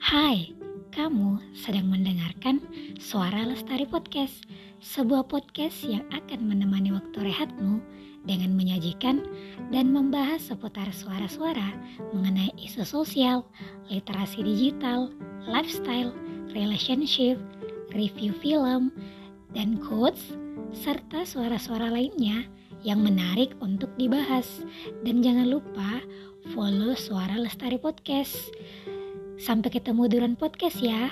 Hai, kamu sedang mendengarkan Suara Lestari Podcast, sebuah podcast yang akan menemani waktu rehatmu dengan menyajikan dan membahas seputar suara-suara mengenai isu sosial, literasi digital, lifestyle, relationship, review film, dan quotes, serta suara-suara lainnya yang menarik untuk dibahas. Dan jangan lupa follow Suara Lestari Podcast. Sampai ketemu di Podcast ya.